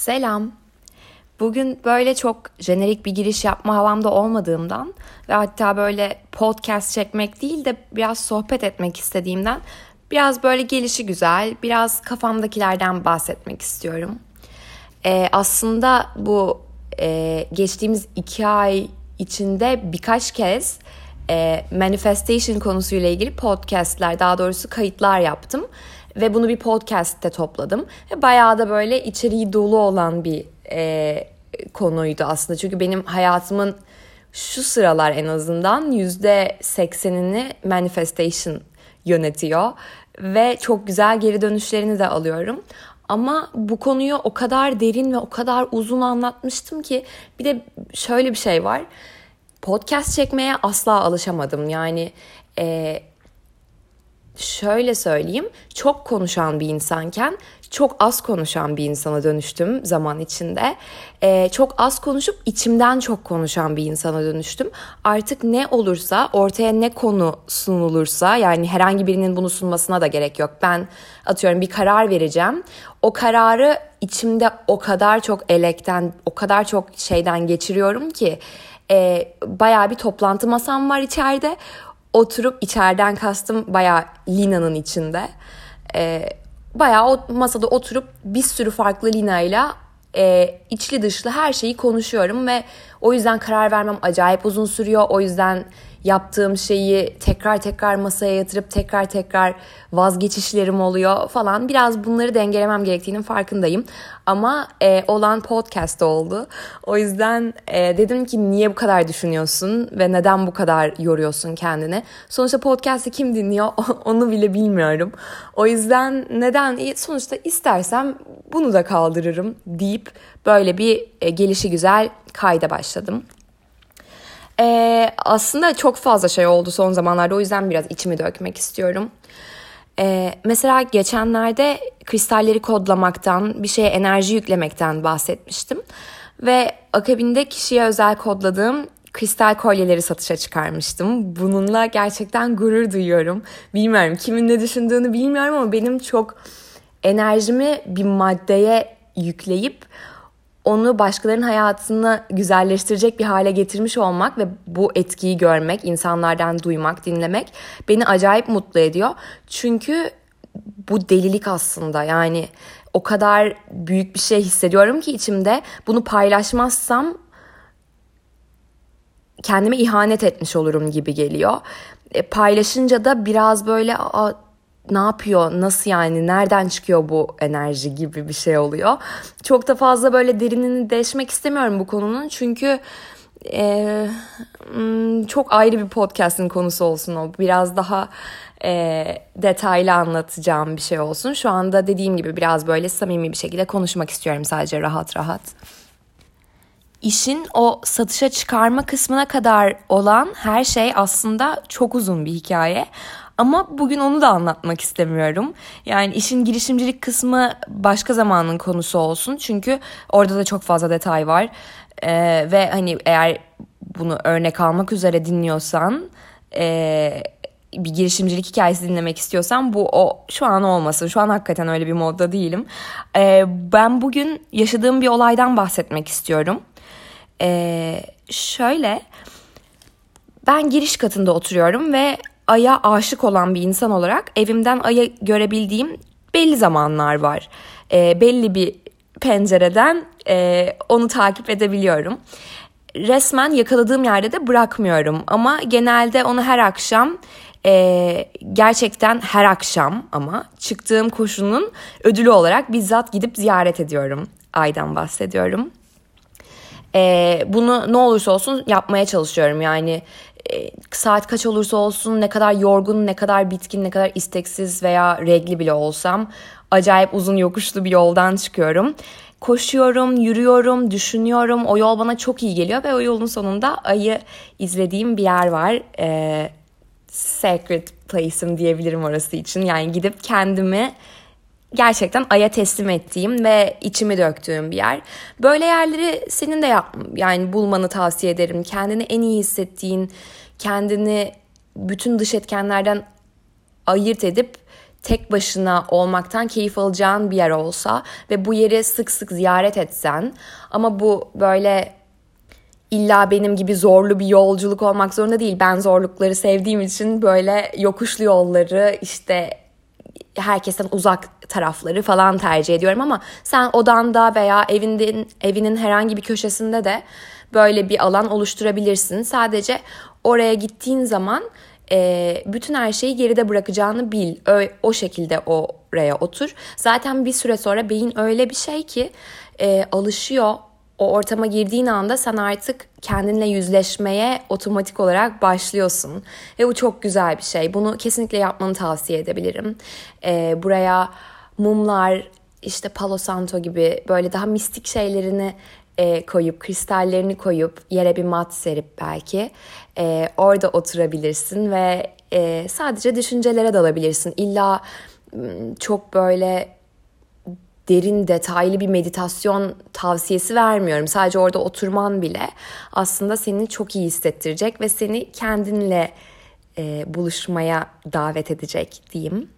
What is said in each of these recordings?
Selam. Bugün böyle çok jenerik bir giriş yapma havamda olmadığımdan ve hatta böyle podcast çekmek değil de biraz sohbet etmek istediğimden biraz böyle gelişi güzel, biraz kafamdakilerden bahsetmek istiyorum. Ee, aslında bu e, geçtiğimiz iki ay içinde birkaç kez e, manifestation konusuyla ilgili podcastler, daha doğrusu kayıtlar yaptım. Ve bunu bir podcast'te topladım. Bayağı da böyle içeriği dolu olan bir e, konuydu aslında. Çünkü benim hayatımın şu sıralar en azından yüzde seksenini manifestation yönetiyor. Ve çok güzel geri dönüşlerini de alıyorum. Ama bu konuyu o kadar derin ve o kadar uzun anlatmıştım ki bir de şöyle bir şey var. Podcast çekmeye asla alışamadım. Yani e, şöyle söyleyeyim çok konuşan bir insanken çok az konuşan bir insana dönüştüm zaman içinde. Ee, çok az konuşup içimden çok konuşan bir insana dönüştüm. Artık ne olursa ortaya ne konu sunulursa yani herhangi birinin bunu sunmasına da gerek yok. Ben atıyorum bir karar vereceğim. O kararı içimde o kadar çok elekten o kadar çok şeyden geçiriyorum ki e, bayağı bir toplantı masam var içeride oturup içeriden kastım bayağı Lina'nın içinde. E, bayağı o masada oturup bir sürü farklı Lina'yla e, içli dışlı her şeyi konuşuyorum ve o yüzden karar vermem acayip uzun sürüyor. O yüzden yaptığım şeyi tekrar tekrar masaya yatırıp tekrar tekrar vazgeçişlerim oluyor falan. Biraz bunları dengelemem gerektiğinin farkındayım. Ama e, olan podcast oldu. O yüzden e, dedim ki niye bu kadar düşünüyorsun ve neden bu kadar yoruyorsun kendini? Sonuçta podcast'i kim dinliyor onu bile bilmiyorum. O yüzden neden sonuçta istersem bunu da kaldırırım deyip böyle bir e, gelişi güzel kayda başladım. Ee, aslında çok fazla şey oldu son zamanlarda o yüzden biraz içimi dökmek istiyorum. Ee, mesela geçenlerde kristalleri kodlamaktan, bir şeye enerji yüklemekten bahsetmiştim. Ve akabinde kişiye özel kodladığım kristal kolyeleri satışa çıkarmıştım. Bununla gerçekten gurur duyuyorum. Bilmiyorum kimin ne düşündüğünü bilmiyorum ama benim çok enerjimi bir maddeye yükleyip onu başkalarının hayatını güzelleştirecek bir hale getirmiş olmak ve bu etkiyi görmek, insanlardan duymak, dinlemek beni acayip mutlu ediyor. Çünkü bu delilik aslında yani o kadar büyük bir şey hissediyorum ki içimde bunu paylaşmazsam kendime ihanet etmiş olurum gibi geliyor. E, paylaşınca da biraz böyle ne yapıyor, nasıl yani, nereden çıkıyor bu enerji gibi bir şey oluyor. Çok da fazla böyle derinini deşmek istemiyorum bu konunun çünkü e, çok ayrı bir podcast'in konusu olsun o. Biraz daha e, detaylı anlatacağım bir şey olsun. Şu anda dediğim gibi biraz böyle samimi bir şekilde konuşmak istiyorum sadece rahat rahat. İşin o satışa çıkarma kısmına kadar olan her şey aslında çok uzun bir hikaye. Ama bugün onu da anlatmak istemiyorum. Yani işin girişimcilik kısmı başka zamanın konusu olsun. Çünkü orada da çok fazla detay var. Ee, ve hani eğer bunu örnek almak üzere dinliyorsan... E, bir girişimcilik hikayesi dinlemek istiyorsan bu o şu an olmasın. Şu an hakikaten öyle bir modda değilim. Ee, ben bugün yaşadığım bir olaydan bahsetmek istiyorum. Ee, şöyle ben giriş katında oturuyorum ve aya aşık olan bir insan olarak evimden aya görebildiğim belli zamanlar var. E, belli bir pencereden e, onu takip edebiliyorum. Resmen yakaladığım yerde de bırakmıyorum ama genelde onu her akşam e, gerçekten her akşam ama çıktığım koşunun ödülü olarak bizzat gidip ziyaret ediyorum. Aydan bahsediyorum. E, bunu ne olursa olsun yapmaya çalışıyorum yani saat kaç olursa olsun ne kadar yorgun, ne kadar bitkin, ne kadar isteksiz veya regli bile olsam acayip uzun yokuşlu bir yoldan çıkıyorum. Koşuyorum, yürüyorum, düşünüyorum. O yol bana çok iyi geliyor ve o yolun sonunda ayı izlediğim bir yer var. Ee, sacred place'im diyebilirim orası için. Yani gidip kendimi gerçekten aya teslim ettiğim ve içimi döktüğüm bir yer. Böyle yerleri senin de yap yani bulmanı tavsiye ederim. Kendini en iyi hissettiğin, kendini bütün dış etkenlerden ayırt edip tek başına olmaktan keyif alacağın bir yer olsa ve bu yeri sık sık ziyaret etsen ama bu böyle illa benim gibi zorlu bir yolculuk olmak zorunda değil. Ben zorlukları sevdiğim için böyle yokuşlu yolları işte herkesten uzak tarafları falan tercih ediyorum ama sen odanda veya evinin evinin herhangi bir köşesinde de böyle bir alan oluşturabilirsin. Sadece oraya gittiğin zaman e, bütün her şeyi geride bırakacağını bil. Ö, o şekilde oraya otur. Zaten bir süre sonra beyin öyle bir şey ki e, alışıyor. O ortama girdiğin anda sen artık kendinle yüzleşmeye otomatik olarak başlıyorsun. Ve bu çok güzel bir şey. Bunu kesinlikle yapmanı tavsiye edebilirim. E, buraya mumlar, işte Palo Santo gibi böyle daha mistik şeylerini e, koyup kristallerini koyup yere bir mat serip belki e, orada oturabilirsin ve e, sadece düşüncelere dalabilirsin. İlla çok böyle derin detaylı bir meditasyon tavsiyesi vermiyorum. Sadece orada oturman bile aslında seni çok iyi hissettirecek ve seni kendinle e, buluşmaya davet edecek diyeyim.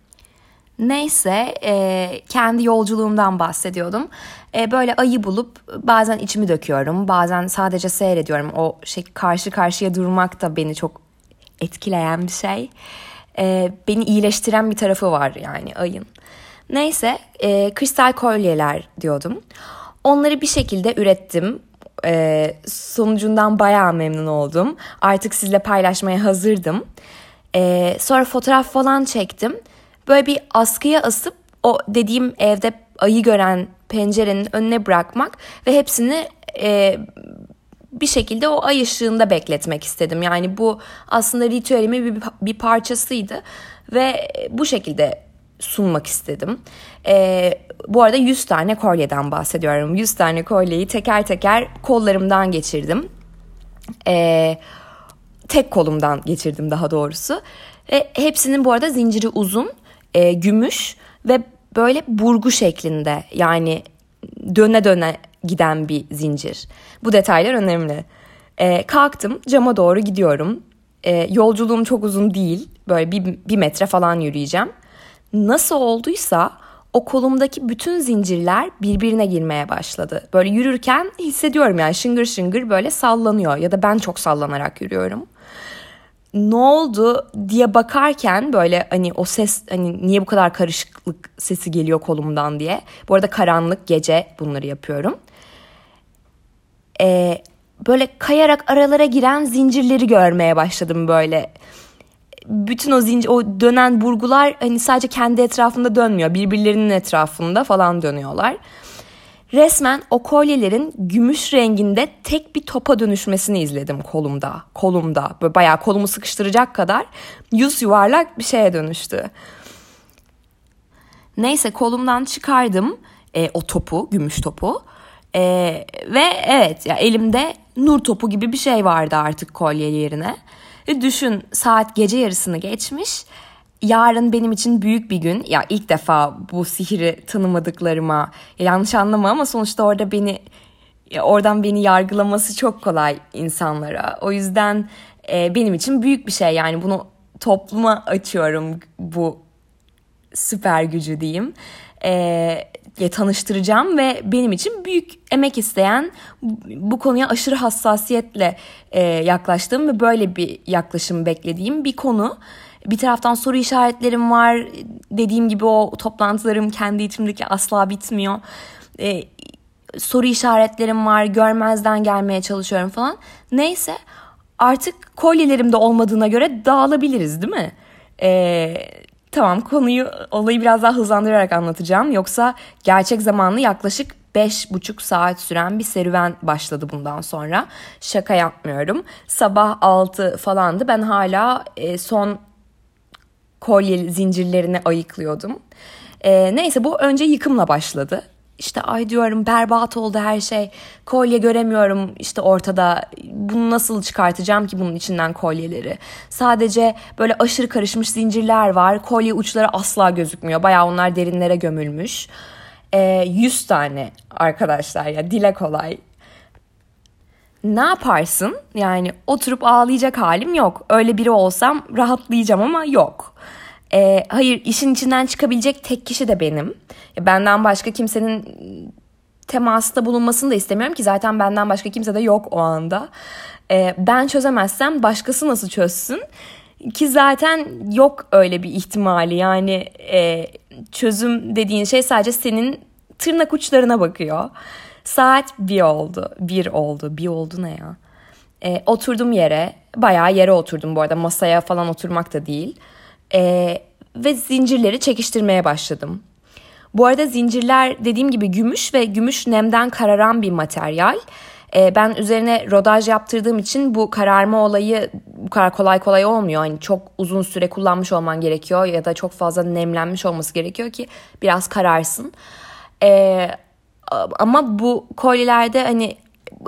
Neyse e, kendi yolculuğumdan bahsediyordum. E, böyle ayı bulup bazen içimi döküyorum. Bazen sadece seyrediyorum. O şey karşı karşıya durmak da beni çok etkileyen bir şey. E, beni iyileştiren bir tarafı var yani ayın. Neyse e, kristal kolyeler diyordum. Onları bir şekilde ürettim. E, sonucundan bayağı memnun oldum. Artık sizle paylaşmaya hazırdım. E, sonra fotoğraf falan çektim böyle bir askıya asıp o dediğim evde ayı gören pencerenin önüne bırakmak ve hepsini e, bir şekilde o ay ışığında bekletmek istedim. Yani bu aslında ritüelimin bir, bir parçasıydı ve bu şekilde sunmak istedim. E, bu arada 100 tane kolyeden bahsediyorum. 100 tane kolyeyi teker teker kollarımdan geçirdim. E, tek kolumdan geçirdim daha doğrusu. E, hepsinin bu arada zinciri uzun e, gümüş ve böyle burgu şeklinde yani döne döne giden bir zincir. Bu detaylar önemli. E, kalktım cama doğru gidiyorum. E, yolculuğum çok uzun değil. Böyle bir, bir metre falan yürüyeceğim. Nasıl olduysa o kolumdaki bütün zincirler birbirine girmeye başladı. Böyle yürürken hissediyorum yani şıngır şıngır böyle sallanıyor ya da ben çok sallanarak yürüyorum ne oldu diye bakarken böyle hani o ses hani niye bu kadar karışıklık sesi geliyor kolumdan diye. Bu arada karanlık gece bunları yapıyorum. Ee, böyle kayarak aralara giren zincirleri görmeye başladım böyle. Bütün o zincir, o dönen burgular hani sadece kendi etrafında dönmüyor. Birbirlerinin etrafında falan dönüyorlar resmen o kolyelerin gümüş renginde tek bir topa dönüşmesini izledim kolumda. Kolumda böyle bayağı kolumu sıkıştıracak kadar yüz yuvarlak bir şeye dönüştü. Neyse kolumdan çıkardım e, o topu, gümüş topu. E, ve evet ya elimde nur topu gibi bir şey vardı artık kolye yerine. E, düşün saat gece yarısını geçmiş yarın benim için büyük bir gün. Ya ilk defa bu sihiri tanımadıklarıma yanlış anlama ama sonuçta orada beni oradan beni yargılaması çok kolay insanlara. O yüzden e, benim için büyük bir şey yani bunu topluma açıyorum bu süper gücü diyeyim. E, tanıştıracağım ve benim için büyük emek isteyen bu konuya aşırı hassasiyetle e, yaklaştığım ve böyle bir yaklaşım beklediğim bir konu. Bir taraftan soru işaretlerim var. Dediğim gibi o toplantılarım kendi içimdeki asla bitmiyor. Ee, soru işaretlerim var. Görmezden gelmeye çalışıyorum falan. Neyse artık kolyelerim de olmadığına göre dağılabiliriz değil mi? Ee, tamam konuyu olayı biraz daha hızlandırarak anlatacağım. Yoksa gerçek zamanlı yaklaşık beş buçuk saat süren bir serüven başladı bundan sonra. Şaka yapmıyorum. Sabah 6 falandı. Ben hala e, son kolye zincirlerini ayıklıyordum. E, neyse bu önce yıkımla başladı. İşte ay diyorum berbat oldu her şey. Kolye göremiyorum işte ortada. Bunu nasıl çıkartacağım ki bunun içinden kolyeleri? Sadece böyle aşırı karışmış zincirler var. Kolye uçları asla gözükmüyor. Baya onlar derinlere gömülmüş. E, 100 tane arkadaşlar ya dile kolay. Ne yaparsın? Yani oturup ağlayacak halim yok. Öyle biri olsam rahatlayacağım ama yok. E, hayır işin içinden çıkabilecek tek kişi de benim. Benden başka kimsenin temasta bulunmasını da istemiyorum ki zaten benden başka kimse de yok o anda. E, ben çözemezsem başkası nasıl çözsün? Ki zaten yok öyle bir ihtimali yani e, çözüm dediğin şey sadece senin tırnak uçlarına bakıyor. Saat bir oldu, bir oldu, bir oldu ne ya? E, oturdum yere, bayağı yere oturdum bu arada masaya falan oturmak da değil. E, ve zincirleri çekiştirmeye başladım. Bu arada zincirler dediğim gibi gümüş ve gümüş nemden kararan bir materyal. Ee, ben üzerine rodaj yaptırdığım için bu kararma olayı bu kadar kolay kolay olmuyor. Yani çok uzun süre kullanmış olman gerekiyor ya da çok fazla nemlenmiş olması gerekiyor ki biraz kararsın. Ee, ama bu kolyelerde hani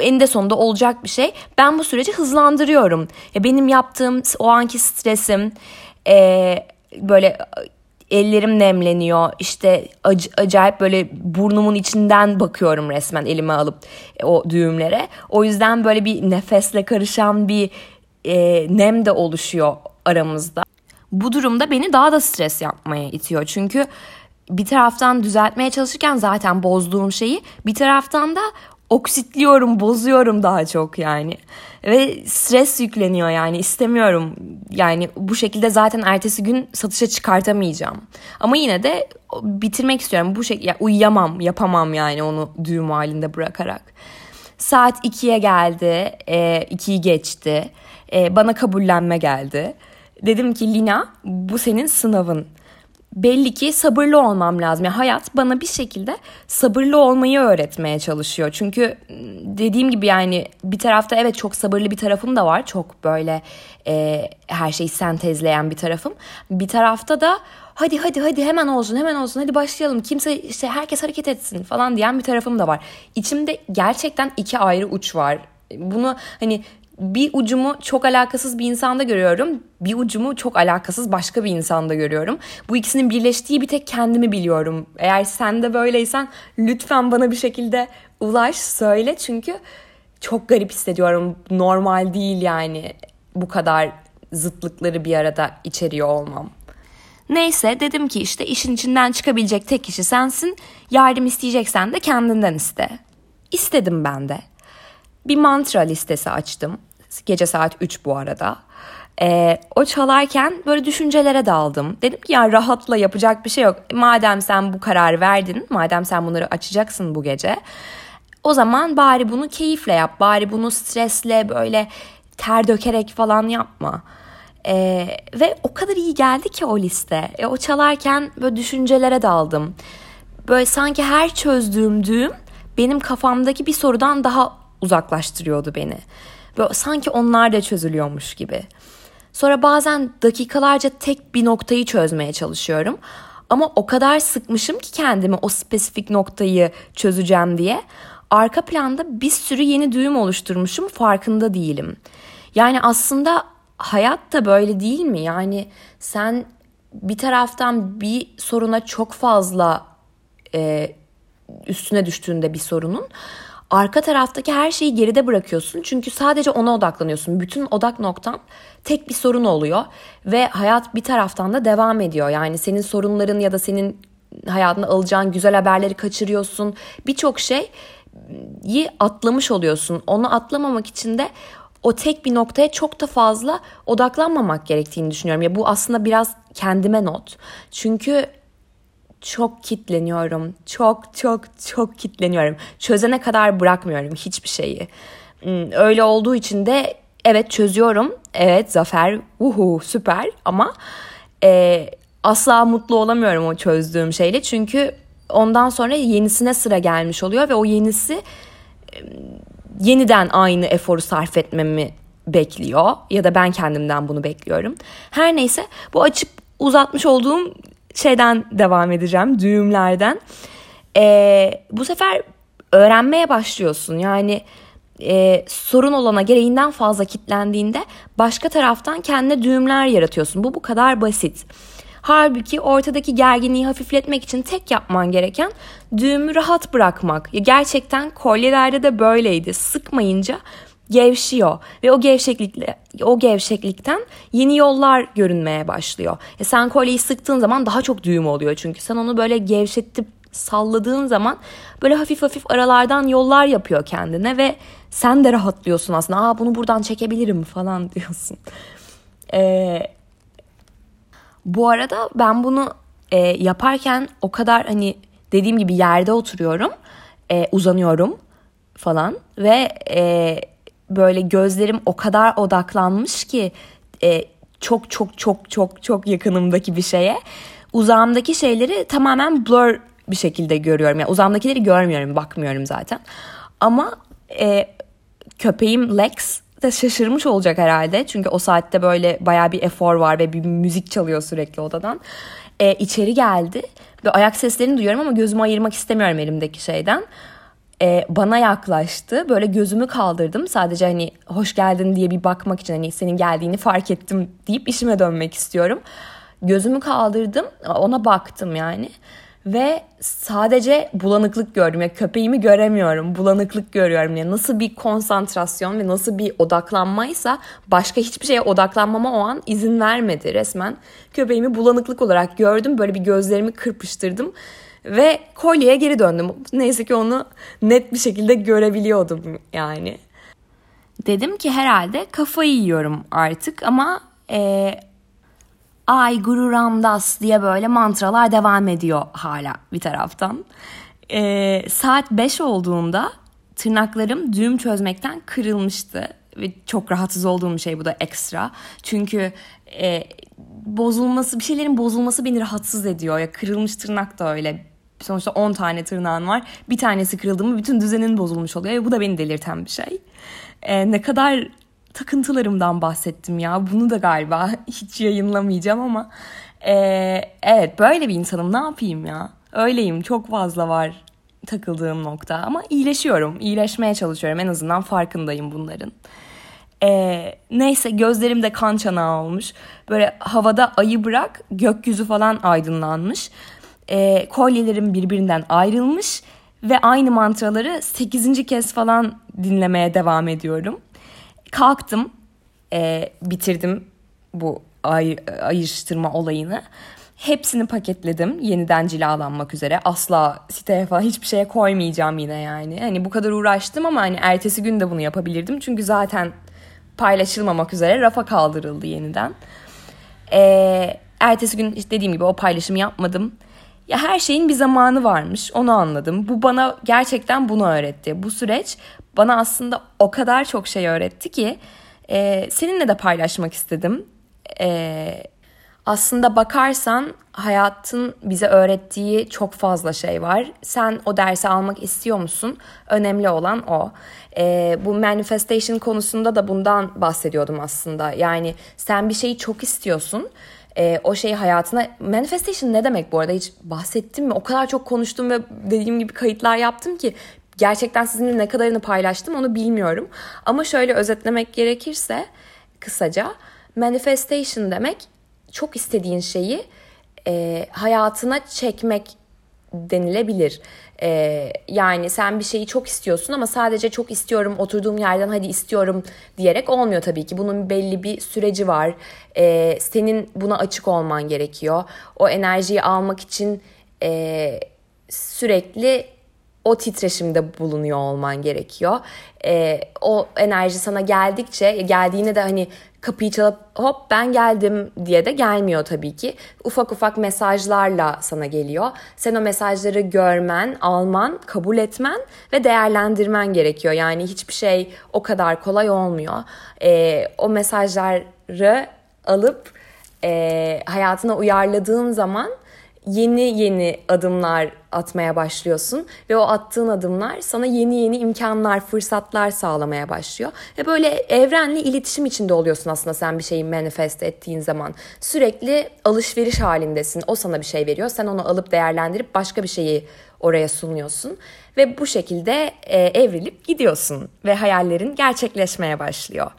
eninde sonunda olacak bir şey. Ben bu süreci hızlandırıyorum. Ya benim yaptığım o anki stresim, e, böyle ellerim nemleniyor. İşte ac- acayip böyle burnumun içinden bakıyorum resmen elime alıp e, o düğümlere. O yüzden böyle bir nefesle karışan bir e, nem de oluşuyor aramızda. Bu durumda beni daha da stres yapmaya itiyor. Çünkü bir taraftan düzeltmeye çalışırken zaten bozduğum şeyi bir taraftan da oksitliyorum, bozuyorum daha çok yani. Ve stres yükleniyor yani istemiyorum. Yani bu şekilde zaten ertesi gün satışa çıkartamayacağım. Ama yine de bitirmek istiyorum. Bu şekilde yani uyuyamam, yapamam yani onu düğüm halinde bırakarak. Saat 2'ye geldi, e, 2'yi geçti. E, bana kabullenme geldi. Dedim ki Lina bu senin sınavın belli ki sabırlı olmam lazım. Yani hayat bana bir şekilde sabırlı olmayı öğretmeye çalışıyor. Çünkü dediğim gibi yani bir tarafta evet çok sabırlı bir tarafım da var. Çok böyle e, her şeyi sentezleyen bir tarafım. Bir tarafta da hadi hadi hadi hemen olsun hemen olsun hadi başlayalım. Kimse işte herkes hareket etsin falan diyen bir tarafım da var. İçimde gerçekten iki ayrı uç var. Bunu hani bir ucumu çok alakasız bir insanda görüyorum. Bir ucumu çok alakasız başka bir insanda görüyorum. Bu ikisinin birleştiği bir tek kendimi biliyorum. Eğer sen de böyleysen lütfen bana bir şekilde ulaş söyle. Çünkü çok garip hissediyorum. Normal değil yani bu kadar zıtlıkları bir arada içeriyor olmam. Neyse dedim ki işte işin içinden çıkabilecek tek kişi sensin. Yardım isteyeceksen de kendinden iste. İstedim ben de bir mantra listesi açtım. Gece saat 3 bu arada. Ee, o çalarken böyle düşüncelere daldım. Dedim ki ya rahatla yapacak bir şey yok. Madem sen bu kararı verdin, madem sen bunları açacaksın bu gece. O zaman bari bunu keyifle yap. Bari bunu stresle böyle ter dökerek falan yapma. Ee, ve o kadar iyi geldi ki o liste. E, o çalarken böyle düşüncelere daldım. Böyle sanki her çözdüğüm düğüm benim kafamdaki bir sorudan daha uzaklaştırıyordu beni. Böyle sanki onlar da çözülüyormuş gibi. Sonra bazen dakikalarca tek bir noktayı çözmeye çalışıyorum. Ama o kadar sıkmışım ki kendimi o spesifik noktayı çözeceğim diye. Arka planda bir sürü yeni düğüm oluşturmuşum farkında değilim. Yani aslında hayat da böyle değil mi? Yani sen bir taraftan bir soruna çok fazla e, üstüne düştüğünde bir sorunun arka taraftaki her şeyi geride bırakıyorsun. Çünkü sadece ona odaklanıyorsun. Bütün odak noktan tek bir sorun oluyor ve hayat bir taraftan da devam ediyor. Yani senin sorunların ya da senin hayatına alacağın güzel haberleri kaçırıyorsun. Birçok şeyi atlamış oluyorsun. Onu atlamamak için de o tek bir noktaya çok da fazla odaklanmamak gerektiğini düşünüyorum. Ya bu aslında biraz kendime not. Çünkü çok kitleniyorum. Çok çok çok kitleniyorum. Çözene kadar bırakmıyorum hiçbir şeyi. Hmm, öyle olduğu için de evet çözüyorum. Evet zafer uhu süper ama e, asla mutlu olamıyorum o çözdüğüm şeyle. Çünkü ondan sonra yenisine sıra gelmiş oluyor ve o yenisi e, yeniden aynı eforu sarf etmemi bekliyor ya da ben kendimden bunu bekliyorum. Her neyse bu açıp uzatmış olduğum şeyden devam edeceğim düğümlerden. Ee, bu sefer öğrenmeye başlıyorsun. Yani e, sorun olana gereğinden fazla kitlendiğinde başka taraftan kendine düğümler yaratıyorsun. Bu bu kadar basit. Halbuki ortadaki gerginliği hafifletmek için tek yapman gereken düğümü rahat bırakmak. Ya gerçekten kolyelerde de böyleydi. Sıkmayınca gevşiyor ve o gevşeklikle o gevşeklikten yeni yollar görünmeye başlıyor. E sen kolyeyi sıktığın zaman daha çok düğüm oluyor çünkü sen onu böyle gevşetip salladığın zaman böyle hafif hafif aralardan yollar yapıyor kendine ve sen de rahatlıyorsun aslında. Aa bunu buradan çekebilirim falan diyorsun. Ee, bu arada ben bunu e, yaparken o kadar hani dediğim gibi yerde oturuyorum, e, uzanıyorum falan ve e, böyle gözlerim o kadar odaklanmış ki e, çok çok çok çok çok yakınımdaki bir şeye uzağımdaki şeyleri tamamen blur bir şekilde görüyorum. Yani uzağımdakileri görmüyorum, bakmıyorum zaten. Ama e, köpeğim Lex de şaşırmış olacak herhalde. Çünkü o saatte böyle baya bir efor var ve bir müzik çalıyor sürekli odadan. E, içeri geldi ve ayak seslerini duyuyorum ama gözümü ayırmak istemiyorum elimdeki şeyden. E, bana yaklaştı. Böyle gözümü kaldırdım. Sadece hani hoş geldin diye bir bakmak için hani senin geldiğini fark ettim deyip işime dönmek istiyorum. Gözümü kaldırdım. Ona baktım yani ve sadece bulanıklık gördüm. Ya köpeğimi göremiyorum. Bulanıklık görüyorum. Ya nasıl bir konsantrasyon ve nasıl bir odaklanmaysa başka hiçbir şeye odaklanmama o an izin vermedi resmen. Köpeğimi bulanıklık olarak gördüm. Böyle bir gözlerimi kırpıştırdım ve kolyeye geri döndüm. Neyse ki onu net bir şekilde görebiliyordum yani. Dedim ki herhalde kafayı yiyorum artık ama e, Ay Guru Ramdas diye böyle mantralar devam ediyor hala bir taraftan. Ee, saat 5 olduğunda tırnaklarım düğüm çözmekten kırılmıştı. Ve çok rahatsız olduğum bir şey bu da ekstra. Çünkü e, bozulması, bir şeylerin bozulması beni rahatsız ediyor. Ya kırılmış tırnak da öyle. Sonuçta 10 tane tırnağın var. Bir tanesi kırıldı mı bütün düzenin bozulmuş oluyor. Ve bu da beni delirten bir şey. E, ne kadar takıntılarımdan bahsettim ya. Bunu da galiba hiç yayınlamayacağım ama e, evet böyle bir insanım ne yapayım ya. Öyleyim çok fazla var takıldığım nokta ama iyileşiyorum. iyileşmeye çalışıyorum en azından farkındayım bunların. Ee, neyse gözlerim de kan çanağı olmuş. Böyle havada ayı bırak gökyüzü falan aydınlanmış. Ee, kolyelerim birbirinden ayrılmış ve aynı mantraları 8. kez falan dinlemeye devam ediyorum. Kalktım, e, bitirdim bu ay, ayrıştırma olayını. Hepsini paketledim yeniden cilalanmak üzere. Asla siteye falan hiçbir şeye koymayacağım yine yani. Hani bu kadar uğraştım ama hani ertesi gün de bunu yapabilirdim. Çünkü zaten paylaşılmamak üzere rafa kaldırıldı yeniden. Ee, ertesi gün işte dediğim gibi o paylaşımı yapmadım. Ya her şeyin bir zamanı varmış onu anladım. Bu bana gerçekten bunu öğretti. Bu süreç bana aslında o kadar çok şey öğretti ki e, seninle de paylaşmak istedim. E, aslında bakarsan hayatın bize öğrettiği çok fazla şey var. Sen o dersi almak istiyor musun? Önemli olan o. E, bu manifestation konusunda da bundan bahsediyordum aslında. Yani sen bir şeyi çok istiyorsun e, o şeyi hayatına manifestation ne demek bu arada hiç bahsettim mi? O kadar çok konuştum ve dediğim gibi kayıtlar yaptım ki gerçekten sizinle ne kadarını paylaştım onu bilmiyorum. Ama şöyle özetlemek gerekirse kısaca manifestation demek çok istediğin şeyi e, hayatına çekmek denilebilir. Ee, yani sen bir şeyi çok istiyorsun ama sadece çok istiyorum oturduğum yerden hadi istiyorum diyerek olmuyor tabii ki. Bunun belli bir süreci var. Ee, senin buna açık olman gerekiyor. O enerjiyi almak için e, sürekli o titreşimde bulunuyor olman gerekiyor. Ee, o enerji sana geldikçe geldiğinde de hani kapıyı çalıp hop ben geldim diye de gelmiyor tabii ki. Ufak ufak mesajlarla sana geliyor. Sen o mesajları görmen, alman, kabul etmen ve değerlendirmen gerekiyor. Yani hiçbir şey o kadar kolay olmuyor. Ee, o mesajları alıp e, hayatına uyarladığın zaman yeni yeni adımlar atmaya başlıyorsun ve o attığın adımlar sana yeni yeni imkanlar, fırsatlar sağlamaya başlıyor. Ve böyle evrenle iletişim içinde oluyorsun aslında sen bir şeyi manifest ettiğin zaman. Sürekli alışveriş halindesin. O sana bir şey veriyor. Sen onu alıp değerlendirip başka bir şeyi oraya sunuyorsun ve bu şekilde e, evrilip gidiyorsun ve hayallerin gerçekleşmeye başlıyor.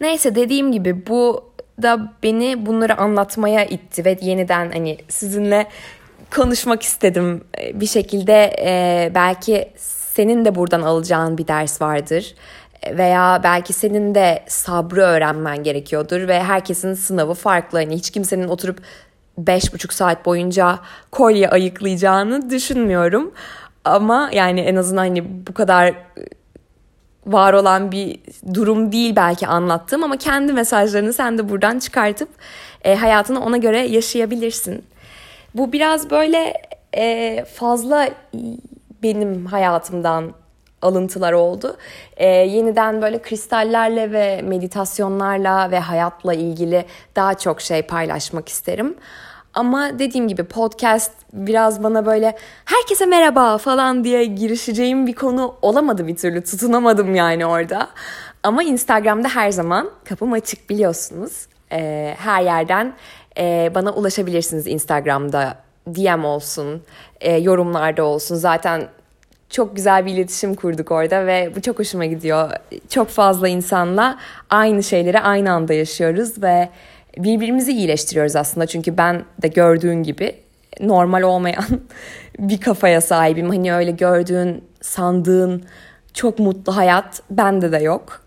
Neyse dediğim gibi bu da beni bunları anlatmaya itti ve yeniden hani sizinle konuşmak istedim bir şekilde e, belki senin de buradan alacağın bir ders vardır veya belki senin de sabrı öğrenmen gerekiyordur ve herkesin sınavı farklı. Hani hiç kimsenin oturup beş buçuk saat boyunca kolye ayıklayacağını düşünmüyorum. Ama yani en azından hani bu kadar var olan bir durum değil belki anlattığım ama kendi mesajlarını sen de buradan çıkartıp e, hayatını ona göre yaşayabilirsin. Bu biraz böyle e, fazla benim hayatımdan alıntılar oldu. E, yeniden böyle kristallerle ve meditasyonlarla ve hayatla ilgili daha çok şey paylaşmak isterim. Ama dediğim gibi podcast biraz bana böyle herkese merhaba falan diye girişeceğim bir konu olamadı bir türlü. Tutunamadım yani orada. Ama Instagram'da her zaman kapım açık biliyorsunuz. Ee, her yerden e, bana ulaşabilirsiniz Instagram'da. DM olsun, e, yorumlarda olsun. Zaten çok güzel bir iletişim kurduk orada ve bu çok hoşuma gidiyor. Çok fazla insanla aynı şeyleri aynı anda yaşıyoruz ve birbirimizi iyileştiriyoruz aslında. Çünkü ben de gördüğün gibi normal olmayan bir kafaya sahibim. Hani öyle gördüğün, sandığın çok mutlu hayat bende de yok.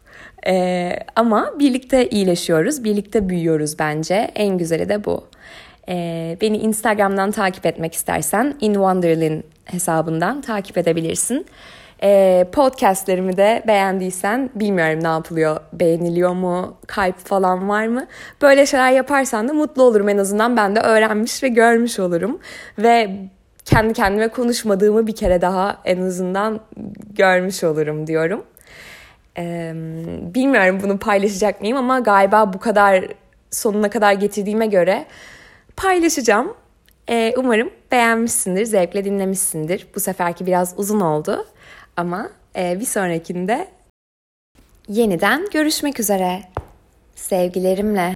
Ee, ama birlikte iyileşiyoruz, birlikte büyüyoruz bence. En güzeli de bu. Ee, beni Instagram'dan takip etmek istersen In Wonderland hesabından takip edebilirsin. E, podcastlerimi de beğendiysen bilmiyorum ne yapılıyor. Beğeniliyor mu? Kalp falan var mı? Böyle şeyler yaparsan da mutlu olurum en azından. Ben de öğrenmiş ve görmüş olurum. Ve kendi kendime konuşmadığımı bir kere daha en azından görmüş olurum diyorum. Ee, bilmiyorum bunu paylaşacak mıyım ama galiba bu kadar sonuna kadar getirdiğime göre paylaşacağım. Ee, umarım beğenmişsindir, zevkle dinlemişsindir. Bu seferki biraz uzun oldu. Ama e, bir sonrakinde yeniden görüşmek üzere. Sevgilerimle.